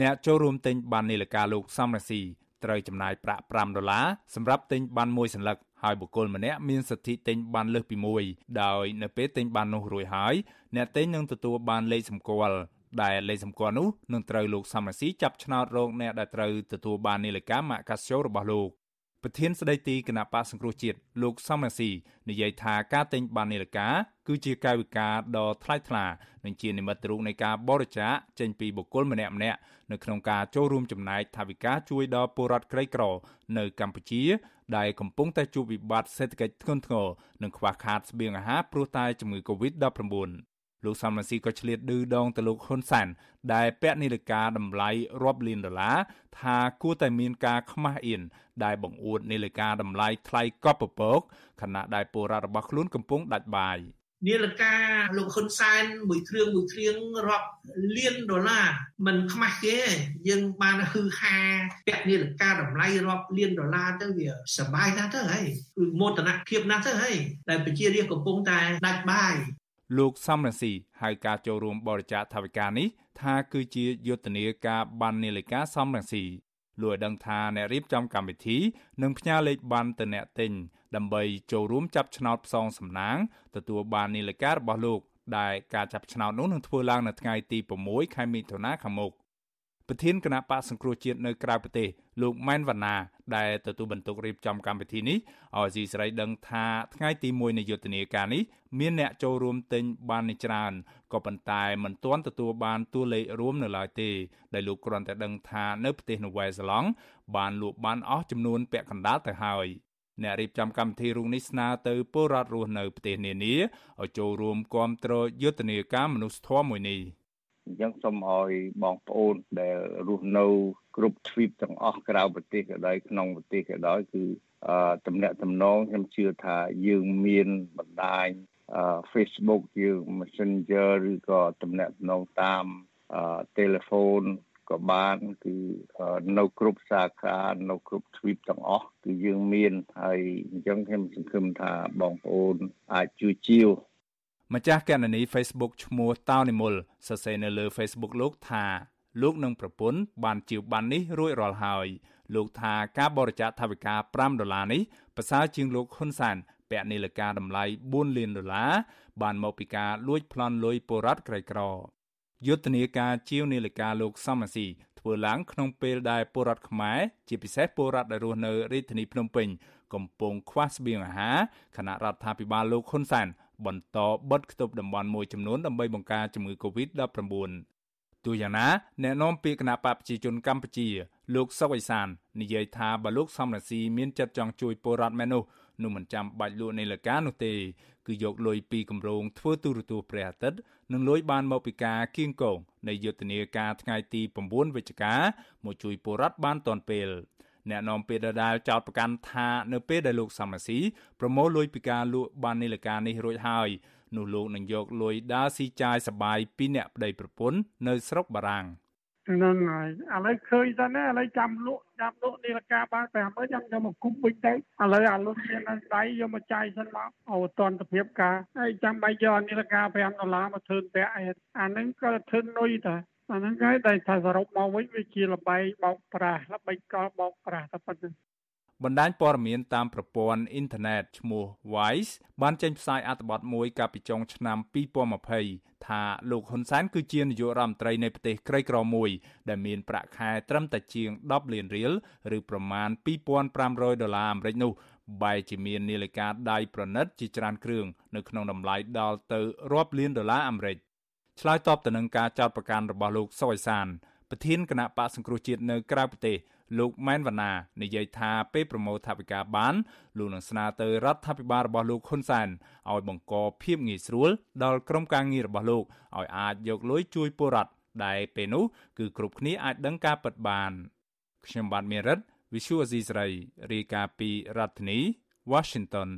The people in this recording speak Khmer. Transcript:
អ្នកចូលរួមទិញបាននាឡិកាលោកសំរាស៊ីត្រូវចំណាយប្រាក់5ដុល្លារសម្រាប់ទិញបានមួយសន្លឹកហើយបុគ្គលម្នាក់មានសិទ្ធិទិញបានលើសពីមួយដោយនៅពេលទិញបាននោះរួចហើយអ្នកទិញនឹងទទួលបានលេខសម្គាល់ដែលលេខសម្គាល់នោះនឹងត្រូវលោកសំរាស៊ីចាប់ឆ្នោតរកអ្នកដែលត្រូវទទួលបាននាឡិកាម៉ាកកាស៊ីយ៉ូរបស់លោក ប្រធានស្ដីទីគណៈបកសង្គ្រោះជាតិលោកសំរាស៊ីនិយាយថាការទិញបាននាឡិកាគឺជាកាយវិការដ៏ថ្លៃថ្លានិងជានិមិត្តរូបនៃការបរិច្ចាគចេញពីបុគ្គលម្នាក់ម្នាក់នៅក្នុងការចូលរួមចំណែកថវិកាជួយដល់ពលរដ្ឋក្រីក្រ នៅកម្ពុជា ដែលកំពុងតែជួបវិបត្តិសេដ្ឋកិច្ចធ្ងន់ធ្ងរនិងខ្វះខាតស្បៀងអាហារព្រោះតែជំងឺ Covid-19 លោកសំរងស៊ីក៏ឆ្លៀតឌឺដងទៅលោកហ៊ុនសានដែលពាក់នាឡិកាតម្លៃរាប់លានដុល្លារថាគួរតែមានការខ្មាស់អៀនដែលបង្អួតនាឡិកាតម្លៃថ្លៃកប់ពពកខណៈដែលពលរដ្ឋរបស់ខ្លួនកំពុងដាច់បាយនាឡិកាលោកហ៊ុនសែនមួយគ្រឿងមួយគ្រឿងរាប់លានដុល្លារមិនខ្មាស់ទេយើងបានហឺហាពាក់នាឡិកាតម្លៃរាប់លានដុល្លារទៅវាសบายណាស់ទៅហើយគឺមោទនភាពណាស់ទៅហើយដែលប្រជារាស្ត្រកំពុងតែដាច់បាយ លោកសំរងស៊ីហៅការចូលរួមបរិច្ចាគថវិកានេះថាគឺជាយុទ្ធនាការបាននាឡិកាសំរងស៊ីលោកឲ្យដឹងថាអ្នករៀបចំកម្មវិធីនឹងផ្ញើលេខបានទៅអ្នកទិញដើម្បីចូលរួមចាប់ឆ្នោតផ្សងសំណាងទទួលបាននាឡិការបស់លោកដែលការចាប់ឆ្នោតនោះនឹងធ្វើឡើងនៅថ្ងៃទី6ខែមិថុនាខាងមុខ ប្រធានគណៈបកសង្គ្រោះជាតិនៅក្រៅប្រទេសលោកម៉ែនវណ្ណាដែលទទួលបន្ទុករៀបចំកម្មវិធីនេះឲ្យស៊ីសេរីដឹងថាថ្ងៃទី1នៃយុទ្ធនាការនេះមានអ្នកចូលរួមទិញបានច្រើនក៏ប៉ុន្តែមិនទាន់ទទួលបានតួលេខរួមនៅឡើយទេដែលលោកគ្រាន់តែដឹងថានៅប្រទេសនូវែលសេឡង់បានលក់បានអស់ចំនួនពាក់កណ្ដាលទៅហើយអ្នករៀបចំកម្មវិធីរួមនេះស្នើទៅពលរដ្ឋរស់នៅប្រទេសនានាឲ្យចូលរួមគាំទ្រយុទ្ធនាការមនុស្សធម៌មួយនេះ។ អញ្ចឹងសូមឲ្យបងប្អូនដែលរស់នៅគ្រប់ទ្វីបទាំងអស់ក្រៅប្រទេសក៏ដោយក្នុងប្រទេសក៏ដោយគឺអឺតំណាក់តំណងខ្ញុំជឿថាយើងមានបណ្ដាញអឺ Facebook យើង Messenger ឬក៏តំណាក់តំណងតាមអឺ telephone ក៏បានគឺនៅគ្រប់សាខានៅគ្រប់ទ្វីបទាំងអស់គឺយើងមានហើយអញ្ចឹងខ្ញុំសង្ឃឹមថាបងប្អូនអាចជួយជាវ ម្ចាស់គណនី Facebook ឈ្មោះតោនិមលសរសេរនៅលើ Facebook លោកថាលោកនឹងប្រពន្ធបានជាវបាននេះរួចរាល់ហើយលោកថាការបរិច្ចាគថវិកា5ដុល្លារនេះប្រសើរជាងលោកហ៊ុនសានពាក់នាឡិកាតម្លៃ4លានដុល្លារបានមកពីការលួចប្លន់លុយពលរដ្ឋក្រីក្រយុទ្ធនាការជាវនាឡិកាលោកសំរាស៊ីធ្វើឡើងក្នុងពេលដែលពលរដ្ឋខ្មែរជាពិសេសពលរដ្ឋដែលរស់នៅរាជធានីភ្នំពេញកំពុងខ្វះស្បៀងអាហារខណៈរដ្ឋាភិបាលលោកហ៊ុនសែន បន្តបិទគប់តំបន់មួយចំនួនដើម្បីបង្ការជំងឺ Covid-19 ទូយ៉ាងណាអ្នកនាំពាក្យគណៈបកប្រជាជនកម្ពុជា លោកសុកអេសាននិយាយថាបើលោកសំរាស៊ីមានចិត្តចង់ជួយពលរដ្ឋមែននោះនោះមិនចាំបាច់លក់នៃលកានោះទេ គឺយកលុយពីគម្រោងធ្វើទូរទស្សន៍ព្រះអាទិត្យនិងលុយបានមកពីការគៀងកងនៃយុទ្ធនាការថ្ងៃទី9វិច្ឆិកាមកជួយពលរដ្ឋបានទាន់ពេល អ្នកនាំពាក្យដដាលចោតប្រកាន់ថានៅពេលដែលលោកសំរាស៊ីប្រមូលលុយពីការលក់បាននីលការនេះរួចហើយនោះលោកនឹងយកលុយដើរស៊ីចាយសបាយពីអ្នកប្តីប្រពន្ធនៅស្រុកបារាំងហ្នឹងហើយឥឡូវឃើញទៅណាឥឡូវចាំលក់ចាំលក់នាឡិកាបាន50000ចាំយកមកគប់វិញទៅឥឡូវអាលុតមាននៅដៃយកមកចាយសិនមកអូតន្តភាពការហើយចាំបាច់យកនាឡិកា5ដុល្លារមកធ្វើពាក់អីអាហ្នឹងក៏ធ្វើនុយតា អាហ្នឹងហើយតែថាសរុបមកវិញវាជាលបែងបោកប្រាស់ល្បិចកលបោកប្រាស់តែប៉ុណ្្នឹងបណ្ដាញព័ត៌មានតាមប្រព័ន្ធអ៊ីនធឺណិតឈ្មោះ Wise បានចេញផ្សាយអត្ថបទមួយកាលពីចុងឆ្នាំ2020ថាលោកហ៊ុនសែនគឺជានាយករដ្ឋមន្ត្រីនៃប្រទេសក្រីក្រមួយ ដែលមានប្រាក់ខែត្រឹមតែជាង10លានរៀលឬប្រមាណ2500ដុល្លារអាមេរិកនោះបែរជាមាននាឡិកាដៃប្រណិតជាច្រើនគ្រឿងនៅក្នុងតម្លៃដល់ទៅរាប់លានដុល្លារអាមេរិក ឆ្លើយតបទៅនឹងការចោទប្រកាន់របស់លោកសុយសានប្រធានគណៈបកសង្គ្រោះជាតិនៅក្រៅប្រទេសលោកម៉ែនវណ្ណានិយាយថាពេលប្រមូលថវិកាបានលោកនឹងស្នើទៅរដ្ឋាភិបាលរបស់លោកហ៊ុនសែនឲ្យបង្កភាពងាយស្រួលដល់ក្រុមការងាររបស់លោកឲ្យអាចយកលុយជួយពលរដ្ឋដែលពេលនោះគឺគ្រប់គ្នាអាចដឹងការពិតបានខ្ញុំបាទមេរិត Visual Asia រាយការណ៍ពីរដ្ឋធានី Washington